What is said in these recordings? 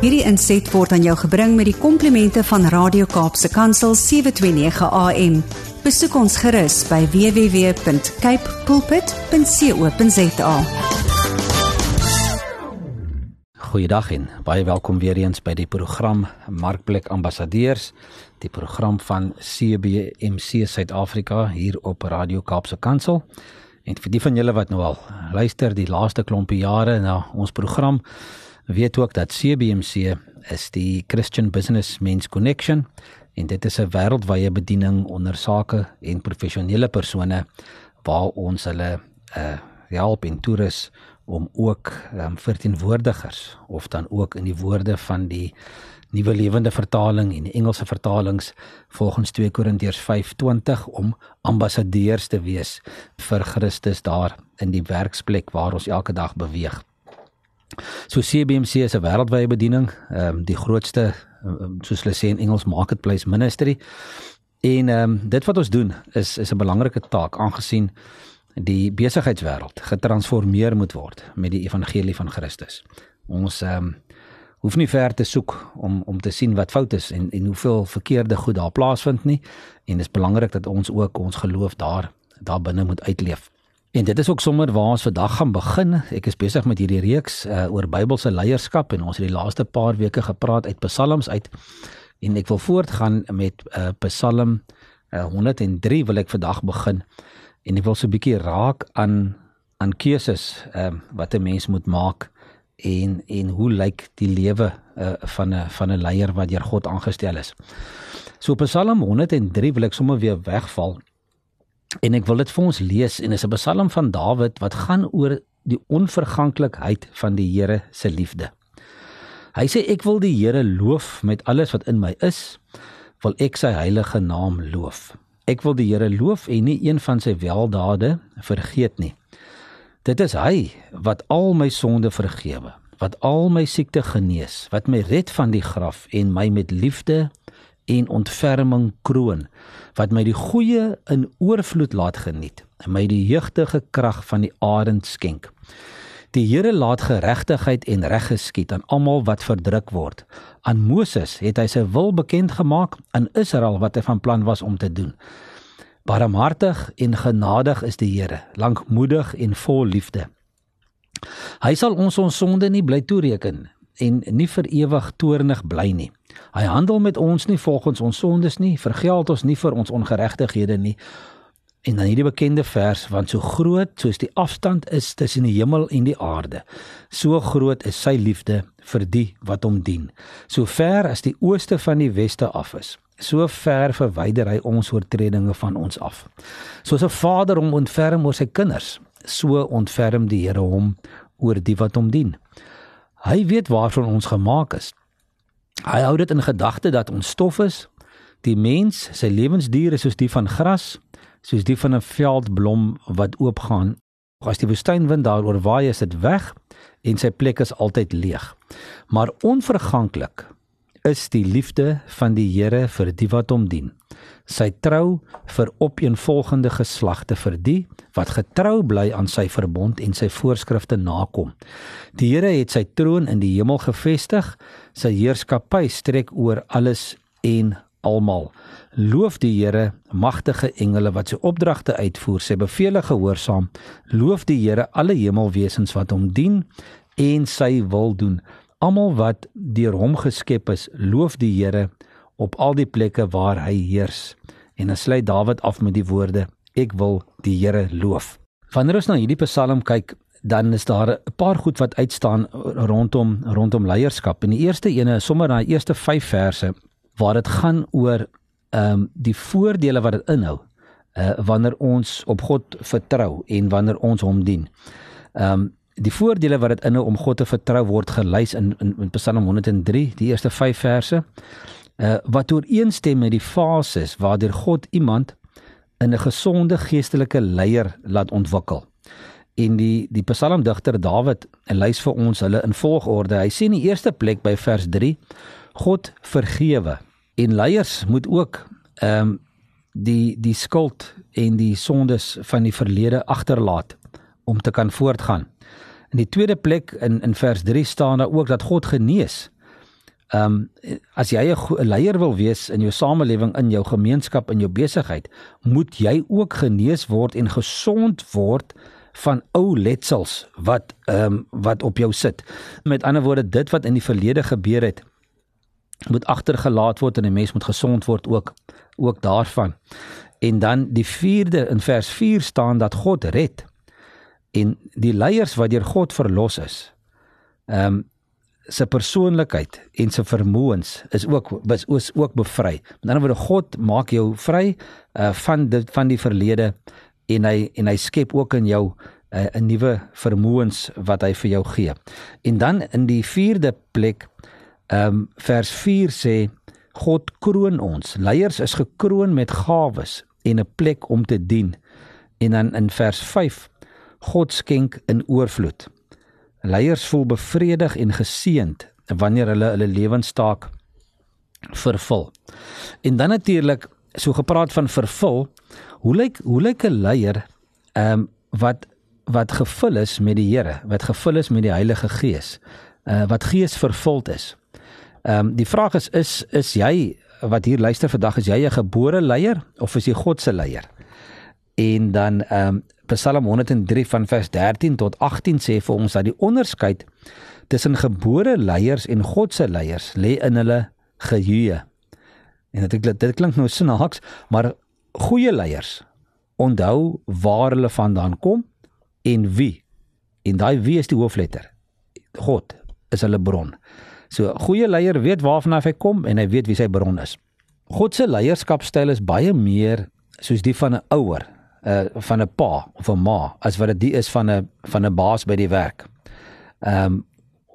Hierdie inset word aan jou gebring met die komplimente van Radio Kaapse Kansel 729 AM. Besoek ons gerus by www.cape pulpit.co.za. Goeiedag en baie welkom weer eens by die program Markplek Ambassadeurs, die program van CBMC Suid-Afrika hier op Radio Kaapse Kansel. En vir die van julle wat nou al luister die laaste klompie jare na ons program, weet ook dat CBMC is die Christian Business Men's Connection en dit is 'n wêreldwye bediening onder sake en professionele persone waar ons hulle uh help en toerus om ook um, verteenwoordigers of dan ook in die woorde van die nuwe lewende vertaling en die Engelse vertalings volgens 2 Korintiërs 5:20 om ambassadeurs te wees vir Christus daar in die werksplek waar ons elke dag beweeg. So CBMC is 'n wêreldwye bediening, ehm um, die grootste um, soos hulle sê in Engels marketplace ministry. En ehm um, dit wat ons doen is is 'n belangrike taak aangesien die besigheidswêreld getransformeer moet word met die evangelie van Christus. Ons ehm um, hoef nie ver te soek om om te sien wat fout is en en hoeveel verkeerde goed daar plaasvind nie en dit is belangrik dat ons ook ons geloof daar daar binne moet uitleef. En dit is ook sommer waar ons vandag gaan begin. Ek is besig met hierdie reeks uh, oor Bybelse leierskap en ons het die laaste paar weke gepraat uit Psalms uit. En ek wil voortgaan met uh, Psalm uh, 103 wil ek vandag begin. En ek wil so 'n bietjie raak aan aan keuses uh, wat 'n mens moet maak en en hoe lyk die lewe uh, van 'n van 'n leier wat deur God aangestel is. So Psalm 103 wil ek sommer weer wegval En ek wil dit vir ons lees en is 'n Psalm van Dawid wat gaan oor die onverganklikheid van die Here se liefde. Hy sê ek wil die Here loof met alles wat in my is, wil ek sy heilige naam loof. Ek wil die Here loof en nie een van sy weldade vergeet nie. Dit is hy wat al my sonde vergewe, wat al my siekte genees, wat my red van die graf en my met liefde en ontferming kroon wat my die goeie in oorvloed laat geniet en my die jeugtige krag van die arend skenk. Die Here laat geregtigheid en reg geskied aan almal wat verdruk word. Aan Moses het hy sy wil bekend gemaak aan Israel wat hy van plan was om te doen. Barmhartig en genadig is die Here, lankmoedig en vol liefde. Hy sal ons ons sonde nie bly toereken en nie vir ewig toornig bly nie. Hy handel met ons nie volgens ons sondes nie, vergeld ons nie vir ons ongeregtighede nie. En dan hierdie bekende vers want so groot soos die afstand is tussen die hemel en die aarde, so groot is sy liefde vir die wat hom dien. So ver as die ooste van die weste af is, so ver verwyder hy ons oortredinge van ons af. Soos 'n vader hom ontferm oor sy kinders, so ontferm die Here hom oor die wat hom dien. Hy weet waarvan ons gemaak is. Hy hou dit in gedagte dat ons stof is. Die mens, sy lewensdier is soos die van gras, soos die van 'n veldblom wat oopgaan. As die woestynwind daaroor waai, is dit weg en sy plek is altyd leeg. Maar onverganklik is die liefde van die Here vir die wat hom dien. Sy trou vir opeenvolgende geslagte vir die wat getrou bly aan sy verbond en sy voorskrifte nakom. Die Here het sy troon in die hemel gevestig, sy heerskappy strek oor alles en almal. Loof die Here, magtige engele wat sy opdragte uitvoer, sy bevele gehoorsaam. Loof die Here alle hemelwesens wat hom dien en sy wil doen. Almal wat deur hom geskep is, loof die Here op al die plekke waar hy heers. En dan sluit Dawid af met die woorde: Ek wil die Here loof. Wanneer ons na hierdie Psalm kyk, dan is daar 'n paar goed wat uitstaan rondom rondom leierskap. En die eerste ene is sommer daai eerste 5 verse waar dit gaan oor ehm um, die voordele wat dit inhou uh wanneer ons op God vertrou en wanneer ons hom dien. Ehm um, die voordele wat dit inhou om God te vertrou word gelys in in, in Psalm 103, die eerste 5 verse. Uh wat ooreenstem met die fases waardeur God iemand in 'n gesonde geestelike leier laat ontwikkel. En die die psalmdigter Dawid lys vir ons hulle in volgorde. Hy sê in die eerste plek by vers 3: God vergewe. En leiers moet ook ehm um, die die skuld en die sondes van die verlede agterlaat om te kan voortgaan. In die tweede plek in in vers 3 staan daar ook dat God genees. Ehm um, as jy 'n leier wil wees in jou samelewing, in jou gemeenskap, in jou besigheid, moet jy ook genees word en gesond word van ou letsels wat ehm um, wat op jou sit. Met ander woorde, dit wat in die verlede gebeur het, moet agtergelaat word en 'n mens moet gesond word ook ook daarvan. En dan die 4de in vers 4 staan dat God red en die leiers wat deur God verlos is. Ehm um, se persoonlikheid en se vermoëns is ook is, is ook bevry. Met ander woorde God maak jou vry uh, van dit van die verlede en hy en hy skep ook in jou uh, 'n nuwe vermoëns wat hy vir jou gee. En dan in die 4de plek ehm um, vers 4 sê God kroon ons. Leiers is gekroon met gawes en 'n plek om te dien. En dan in vers 5 God skenk in oorvloed. Leiers voel bevredig en geseënd wanneer hulle hulle lewenstaak vervul. En dan natuurlik so gepraat van vervul, hoe lyk hoe lyk 'n leier ehm um, wat wat gevul is met die Here, wat gevul is met die Heilige Gees, uh, wat gees vervuld is. Ehm um, die vraag is is is jy wat hier luister vandag is jy 'n gebore leier of is jy God se leier? En dan ehm um, Psalm 103 van vers 13 tot 18 sê vir ons dat die onderskeid tussen gebore leiers en God se leiers lê in hulle geheue. En dit dit klink nou snaaks, maar goeie leiers onthou waar hulle vandaan kom en wie. En daai wie is die hoofletter. God is hulle bron. So goeie leier weet waarvan hy kom en hy weet wie sy bron is. God se leierskapstyl is baie meer soos die van 'n ouer, uh van 'n pa of 'n ma as wat dit is van 'n van 'n baas by die werk. Ehm um,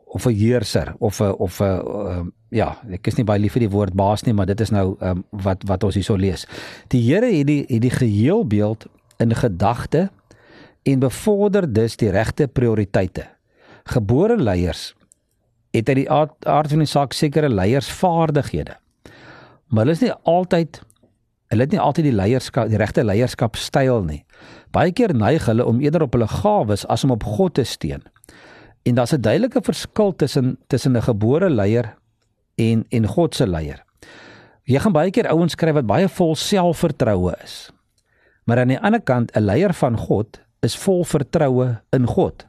of 'n heerser of 'n of 'n uh, ja, ek is nie baie lief vir die woord baas nie, maar dit is nou ehm um, wat wat ons hierso lees. Die Here het die het die geheelbeeld in gedagte en bevorder dus die regte prioriteite. Gebore leiers het uit die aard, aard van die saak sekere leiersvaardighede. Maar hulle is nie altyd Hulle het nie altyd die leierskap, die regte leierskapstyl nie. Baie keer neig hulle om eerder op hulle gawes as om op God te steun. En daar's 'n duidelike verskil tussen tussen 'n gebore leier en en God se leier. Jy gaan baie keer ouens kry wat baie vol selfvertroue is. Maar aan die ander kant, 'n leier van God is vol vertroue in God.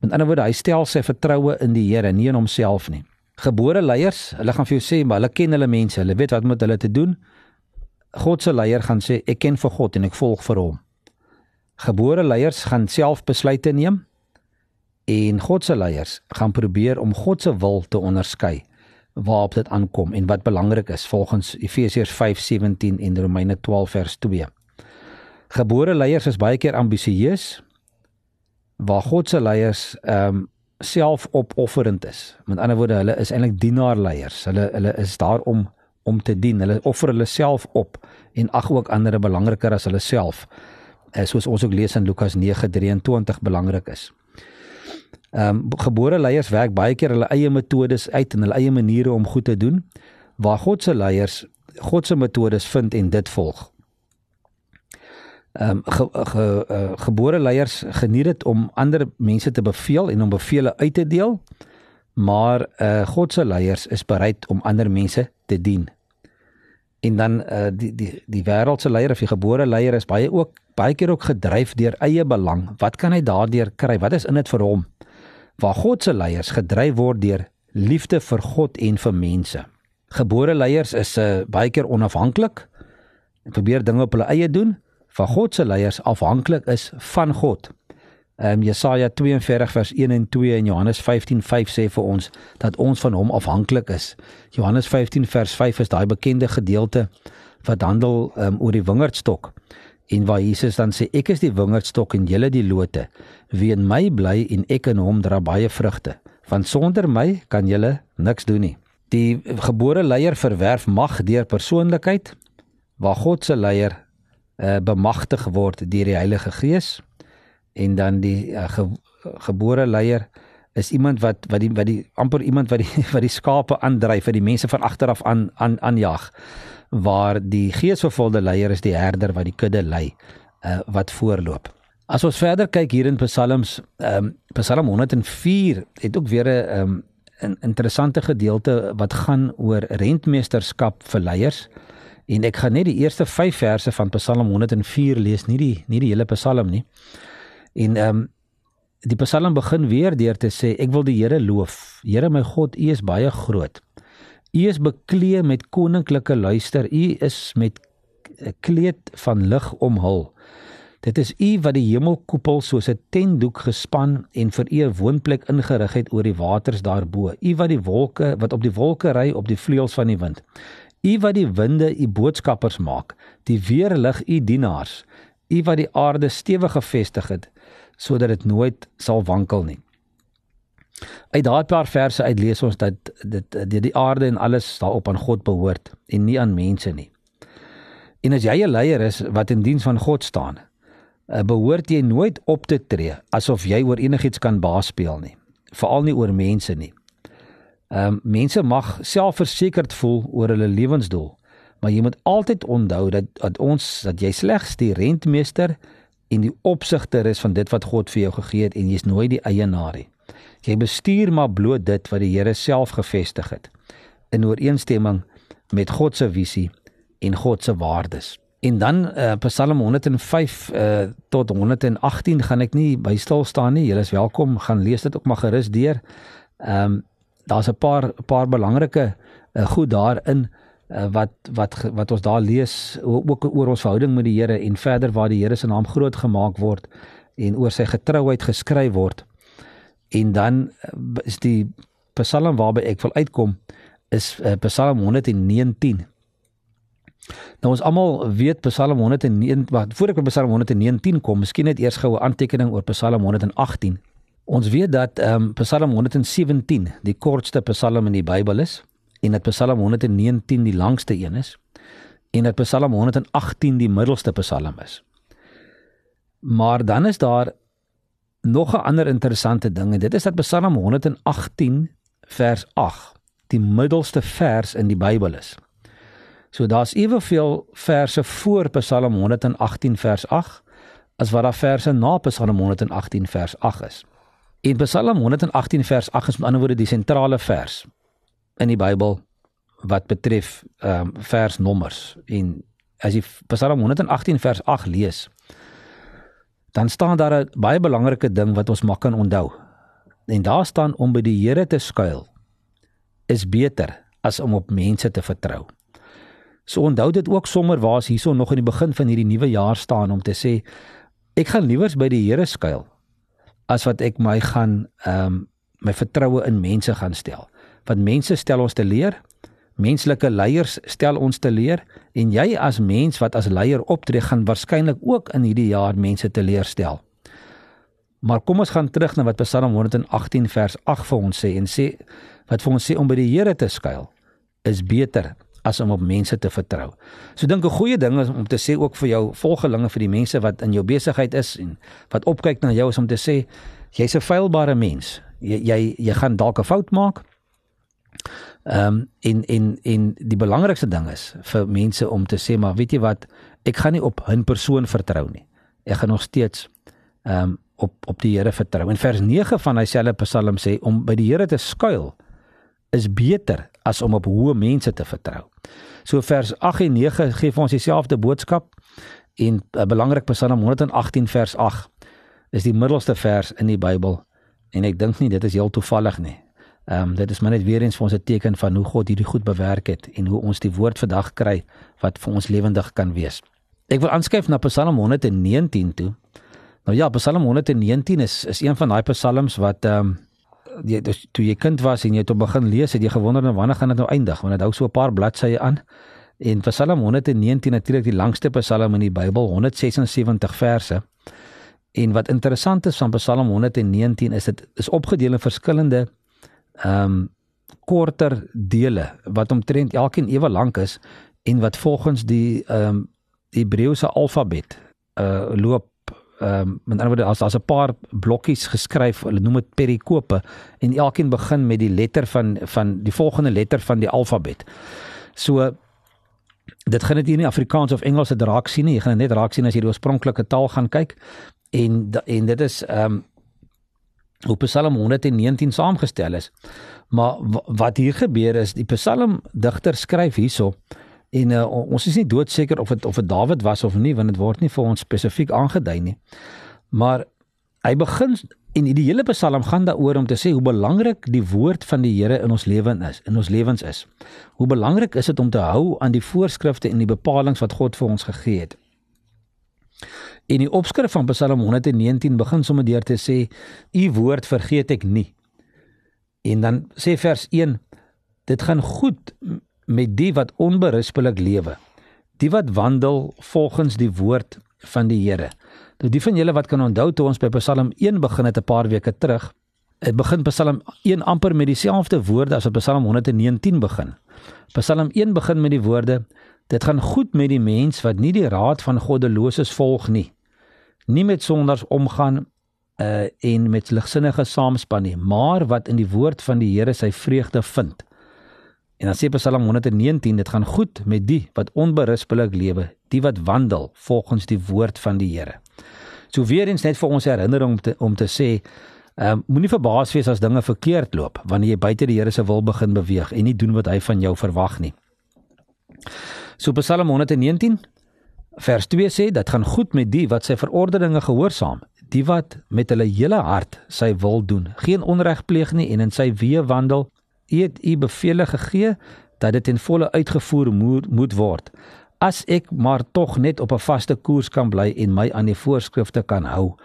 Met ander woorde, hy stel sy vertroue in die Here, nie in homself nie. Gebore leiers, hulle gaan vir jou sê, maar hulle ken hulle mense, hulle weet wat moet hulle te doen. God se leier gaan sê ek ken vir God en ek volg vir hom. Gebore leiers gaan self besluite neem en God se leiers gaan probeer om God se wil te onderskei waarop dit aankom en wat belangrik is volgens Efesiërs 5:17 en Romeine 12 vers 2. Gebore leiers is baie keer ambisieus waar God se leiers ehm um, selfopofferend is. Met ander woorde, hulle is eintlik dienaarleiers. Hulle hulle is daar om om te dien. Hulle offer hulle self op en ag ook ander belangriker as hulle self. Uh, soos ons ook lees in Lukas 9:23 belangrik is. Ehm um, gebore leiers werk baie keer hulle eie metodes uit en hulle eie maniere om goed te doen waar God se leiers God se metodes vind en dit volg. Ehm um, ge, ge, uh, gebore leiers geniet dit om ander mense te beveel en om bevele uit te deel maar uh God se leiers is bereid om ander mense te dien. En dan uh die die die wêreldse leier of die gebore leier is baie ook baie keer ook gedryf deur eie belang. Wat kan hy daardeur kry? Wat is in dit vir hom? Waar God se leiers gedryf word deur liefde vir God en vir mense. Gebore leiers is uh baie keer onafhanklik en probeer dinge op hulle eie doen. Van God se leiers afhanklik is van God. Ehm um, Jesaja 42 vers 1 en 2 en Johannes 15:5 sê vir ons dat ons van hom afhanklik is. Johannes 15 vers 5 is daai bekende gedeelte wat handel um, oor die wingerdstok en waar Jesus dan sê ek is die wingerdstok en julle die lote. Wie in my bly en ek in hom dra baie vrugte. Van sonder my kan julle niks doen nie. Die gebore leier verwerf mag deur persoonlikheid waar God se leier uh, bemagtig word deur die Heilige Gees en dan die uh, ge, gebore leier is iemand wat wat die wat die amper iemand wat die wat die skape aandryf vir die mense van agter af aan aan aanjag waar die geesvervulde leier is die herder wat die kudde lei uh, wat voorloop as ons verder kyk hier in psalms um, psalm 104 het ook weer 'n um, 'n interessante gedeelte wat gaan oor rentmeesterskap vir leiers. En ek gaan net die eerste 5 verse van Psalm 104 lees, nie die nie die hele Psalm nie. En ehm um, die Psalm begin weer deur te sê ek wil die Here loof. Here my God, U is baie groot. U is bekleë met koninklike luister. U is met 'n kleed van lig omhul. Dit is U wat die hemelkoepel soos 'n tentdoek gespan en vir U 'n woonplek ingerig het oor die waters daarbo. U wat die wolke wat op die wolke ry op die vleuels van die wind. U wat die winde U boodskappers maak, die weerlig U dienaars. U wat die aarde stewig gefestig het sodat dit nooit sal wankel nie. Uit daardie paar verse uit lees ons dat dit die, die aarde en alles daarop aan God behoort en nie aan mense nie. En as jy 'n leier is wat in diens van God staan, eh, behoort jy nooit op te tree asof jy oor enigiets kan baas speel nie, veral nie oor mense nie. Ehm um, mense mag selfversekerd voel oor hulle lewensdoel, maar jy moet altyd onthou dat dat ons dat jy slegs die rentmeester en die opsigter is van dit wat God vir jou gegee het en jy's nooit die eienaar nie. Jy bestuur maar bloot dit wat die Here self gevestig het in ooreenstemming met God se visie en God se waardes. En dan uh, Psalm 105 uh, eh, tot 118 gaan ek nie by stil staan nie. Julle is welkom gaan lees dit ook maar gerus deur. Ehm um, daar's 'n paar paar belangrike uh, goed daarin uh, wat wat wat ons daar lees ook oor ons verhouding met die Here en verder waar die Here se naam groot gemaak word en oor sy getrouheid geskryf word. En dan is die Psalm waarby ek wil uitkom is uh, Psalm 119 Nou ons almal weet Psalm 109 wat voor ek by Psalm 119 kom, miskien net eers gou 'n aantekening oor Psalm 118. Ons weet dat ehm um, Psalm 117 die kortste Psalm in die Bybel is en dat Psalm 119 die langste een is en dat Psalm 118 die middelste Psalm is. Maar dan is daar nog 'n ander interessante ding en dit is dat Psalm 118 vers 8 die middelste vers in die Bybel is. So daar's eweveel verse voor Psalm 118 vers 8 as wat daar verse na Psalm 118 vers 8 is. En Psalm 118 vers 8 is met ander woorde die sentrale vers in die Bybel wat betref ehm um, versnommers en as jy Psalm 118 vers 8 lees dan staan daar 'n baie belangrike ding wat ons mak kan onthou. En daar staan om by die Here te skuil is beter as om op mense te vertrou. So onthou dit ook sommer waar as hierso nog in die begin van hierdie nuwe jaar staan om te sê ek gaan liewers by die Here skuil as wat ek my gaan ehm um, my vertroue in mense gaan stel. Want mense stel ons te leer, menslike leiers stel ons te leer en jy as mens wat as leier optree gaan waarskynlik ook in hierdie jaar mense te leer stel. Maar kom ons gaan terug na wat Psalm 118 vers 8 vir ons sê en sê wat vir ons sê om by die Here te skuil is beter as om op mense te vertrou. So dink 'n goeie ding is om te sê ook vir jou volgelinge vir die mense wat in jou besigheid is en wat opkyk na jou is om te sê jy's 'n feilbare mens. Jy jy jy gaan dalk 'n fout maak. Ehm um, in in in die belangrikste ding is vir mense om te sê maar weet jy wat ek gaan nie op 'n persoon vertrou nie. Ek gaan nog steeds ehm um, op op die Here vertrou. In vers 9 van hy selfe Psalm sê om by die Here te skuil is beter as om op hoë mense te vertrou. So vers 8 en 9 gee vir ons dieselfde boodskap en 'n uh, belangrik Psalm 118 vers 8 is die middelste vers in die Bybel en ek dink nie dit is heel toevallig nie. Ehm um, dit is maar net weer eens vir ons 'n teken van hoe God hierdie goed bewerk het en hoe ons die woord vandag kry wat vir ons lewendig kan wees. Ek wil aanskuif na Psalm 119 toe. Nou ja, Psalm 119 is is een van daai psalms wat ehm um, jy dus, toe jy kind was en jy op begin lees, het jy gewonder nou wanneer gaan dit nou eindig? Want dit hou so 'n paar bladsye aan. En Psalm 119 natuurlik die langste Psalm in die Bybel, 176 verse. En wat interessant is van Psalm 119 is dit is opgedeel in verskillende ehm um, korter dele wat omtrent elkeen ewe lank is en wat volgens die ehm um, Hebreëse alfabet uh loop ehm um, met ander woorde as daar's 'n paar blokkies geskryf, hulle noem dit perikope en elkeen begin met die letter van van die volgende letter van die alfabet. So dit gaan dit hier nie Afrikaans of Engels se raak sien nie, jy gaan dit net raak sien as jy die oorspronklike taal gaan kyk en en dit is ehm um, hoe Psalm 119 saamgestel is. Maar wat hier gebeur is die Psalm digter skryf hierso en uh, ons is nie doodseker of dit of dit Dawid was of nie want dit word nie vir ons spesifiek aangedui nie. Maar hy begin en die hele Psalm gaan daaroor om te sê hoe belangrik die woord van die Here in ons lewe is, in ons lewens is. Hoe belangrik is dit om te hou aan die voorskrifte en die bepalinge wat God vir ons gegee het. En die opskrif van Psalm 119 begin sommer deur te sê: "U woord vergeet ek nie." En dan sê vers 1: "Dit gaan goed met die wat onberispelik lewe, die wat wandel volgens die woord van die Here." Nou die van julle wat kan onthou toe ons by Psalm 1 begin het 'n paar weke terug, het begin Psalm 1 amper met dieselfde woorde as wat Psalm 119 begin. Psalm 1 begin met die woorde: Dit gaan goed met die mens wat nie die raad van goddeloses volg nie. Nie met sonders omgaan uh en met ligsinnige saamspan nie, maar wat in die woord van die Here sy vreugde vind. En dan sê Psalm 119, dit gaan goed met die wat onberispelik lewe, die wat wandel volgens die woord van die Here. So weer eens net vir ons herinnering om te om te sê, ehm uh, moenie verbaas wees as dinge verkeerd loop wanneer jy buite die Here se wil begin beweeg en nie doen wat hy van jou verwag nie. So Psalm 119 vers 2 sê dat gaan goed met die wat sy verordeninge gehoorsaam, die wat met hulle hele hart sy wil doen, geen onreg pleeg nie en in sy weë wandel. U het u beveel gegee dat dit in volle uitgevoer moet, moet word. As ek maar tog net op 'n vaste koers kan bly en my aan die voorskrifte kan hou.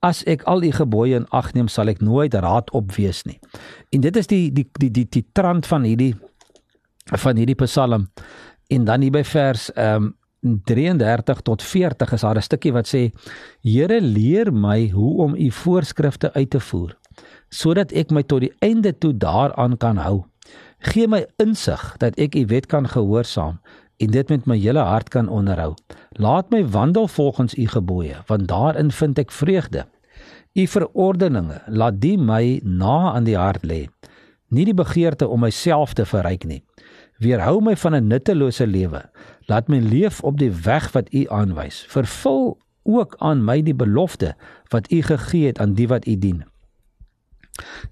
As ek al u gebooie in ag neem, sal ek nooit raad opwees nie. En dit is die die die die, die trant van hierdie van hierdie Psalm. En dan hier by vers ehm um, 33 tot 40 is daar 'n stukkie wat sê: Here leer my hoe om u voorskrifte uit te voer, sodat ek my tot die einde toe daaraan kan hou. Gee my insig dat ek u wet kan gehoorsaam en dit met my hele hart kan onderhou. Laat my wandel volgens u gebooie, want daarin vind ek vreugde. U verordeninge laat die my na aan die hart lê. Nie die begeerte om myself te verryk nie weerhou my van 'n nuttelose lewe. Laat my leef op die weg wat U aanwys. Vervul ook aan my die belofte wat U gegee het aan die wat U dien.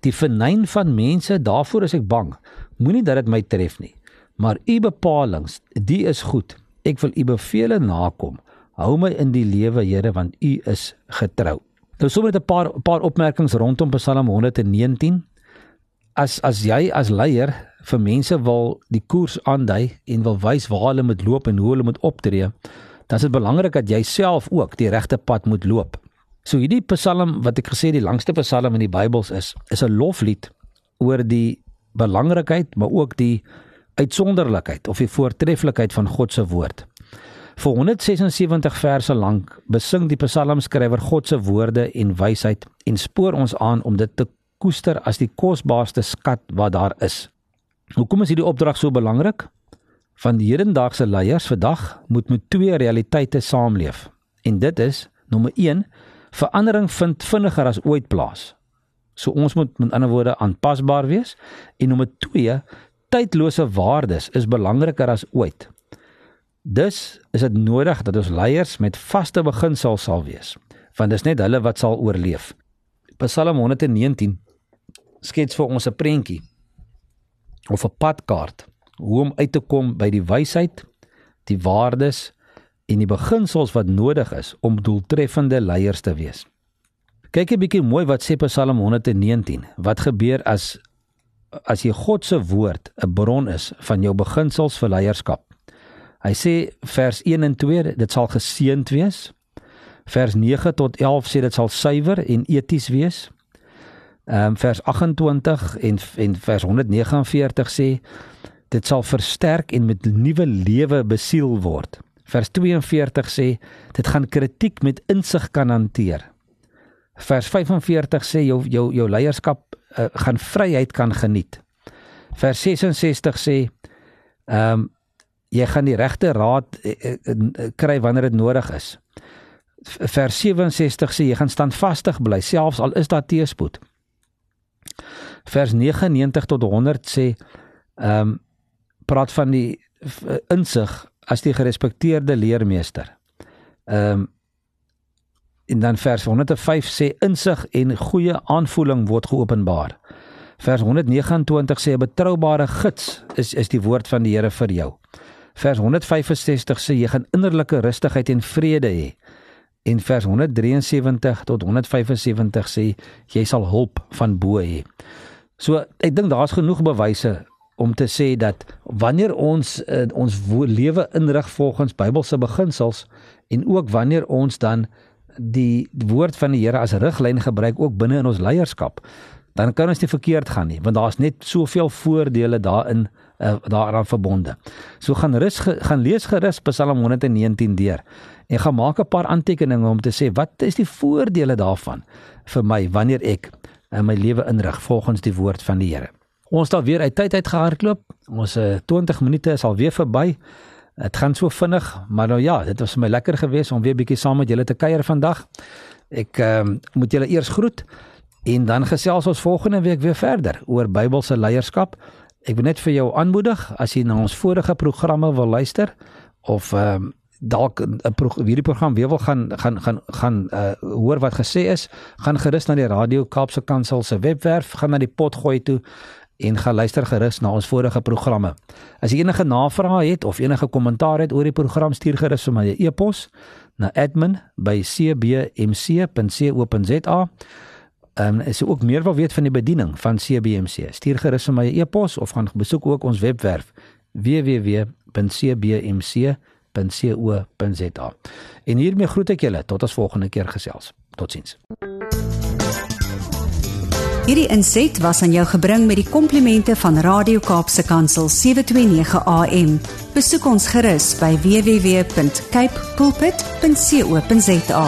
Die vernyn van mense, daarvoor is ek bang. Moenie dat dit my tref nie. Maar U bepalinge, die is goed. Ek wil U beveel nakom. Hou my in die lewe, Here, want U is getrou. Nou sommer 'n paar paar opmerkings rondom Psalm 119. As as jy as leier vir mense wil die koers aandui en wil wys waar hulle moet loop en hoe hulle moet optree, dan is dit belangrik dat jy self ook die regte pad moet loop. So hierdie Psalm wat ek gesê die langste Psalm in die Bybel is, is 'n loflied oor die belangrikheid maar ook die uitsonderlikheid of die voortreffelikheid van God se woord. Vir 176 verse lank besing die psalmskrywer God se woorde en wysheid en spoor ons aan om dit te koester as die kosbaarste skat wat daar is. Hoekom is hierdie opdrag so belangrik? Van die hedendaagse leiers vandag moet met twee realiteite saamleef. En dit is nommer 1, verandering vind vinniger as ooit plaas. So ons moet met ander woorde aanpasbaar wees en nommer 2, tydlose waardes is belangriker as ooit. Dus is dit nodig dat ons leiers met vaste beginsels sal wees, want dis net hulle wat sal oorleef. Psalm 119 skets vir ons 'n prentjie of 'n padkaart hoe om uit te kom by die wysheid, die waardes en die beginsels wat nodig is om doeltreffende leiers te wees. Kyk 'n bietjie mooi wat sê Psalm 119. Wat gebeur as as jy God se woord 'n bron is van jou beginsels vir leierskap? Hy sê vers 1 en 2 dit sal geseënd wees. Vers 9 tot 11 sê dit sal suiwer en eties wees. Ehm um, vers 28 en en vers 149 sê dit sal versterk en met nuwe lewe besiel word. Vers 42 sê dit gaan kritiek met insig kan hanteer. Vers 45 sê jou jou jou leierskap uh, gaan vryheid kan geniet. Vers 66 sê ehm um, jy gaan die regte raad uh, uh, kry wanneer dit nodig is. Vers 67 sê jy gaan standvastig bly selfs al is daar teëspoed vers 99 tot 100 sê ehm um, praat van die insig as die gerespekteerde leermeester. Ehm um, en dan vers 105 sê insig en goeie aanvoeling word geopenbaar. Vers 129 sê 'n betroubare gids is is die woord van die Here vir jou. Vers 165 sê jy gaan innerlike rustigheid en vrede hê. En vers 173 tot 175 sê jy sal hulp van bo hê. So ek dink daar's genoeg bewyse om te sê dat wanneer ons uh, ons lewe inrig volgens Bybelse beginsels en ook wanneer ons dan die woord van die Here as riglyn gebruik ook binne in ons leierskap dan kan ons nie verkeerd gaan nie want daar's net soveel voordele daarin uh, daaraan verbonde. So gaan rus gaan lees gerus Psalm 119 deur en gaan maak 'n paar aantekeninge om te sê wat is die voordele daarvan vir my wanneer ek in my lewe inrig volgens die woord van die Here. Ons het al weer uit tyd uit gehardloop. Ons uh, eh, 20 minute is al weer verby. Dit gaan so vinnig, maar nou ja, dit was vir my lekker geweest om weer bietjie saam met julle te kuier vandag. Ek uh, moet julle eers groet. En dan gesels ons volgende week weer verder oor Bybelse leierskap. Ek wil net vir jou aanmoedig as jy na ons vorige programme wil luister of ehm um, dalk 'n hierdie program weer wil gaan gaan gaan gaan uh, hoor wat gesê is, gaan gerus na die Radio Kaapse Kansel se webwerf, gaan na die potgooi toe en gaan luister gerus na ons vorige programme. As jy enige navrae het of enige kommentaar het oor die program, stuur gerus vir my 'n e-pos na admin@cbmc.co.za. Ehm um, as jy ook meer wil weet van die bediening van CBMC, stuur gerus vir my 'n e-pos of gaan besoek ook ons webwerf www.cbmc.co.za. En hiermee groet ek julle tot ons volgende keer gesels. Totsiens. Hierdie inset was aan jou gebring met die komplimente van Radio Kaapse Kansel 729 AM. Besoek ons gerus by www.cape pulpit.co.za.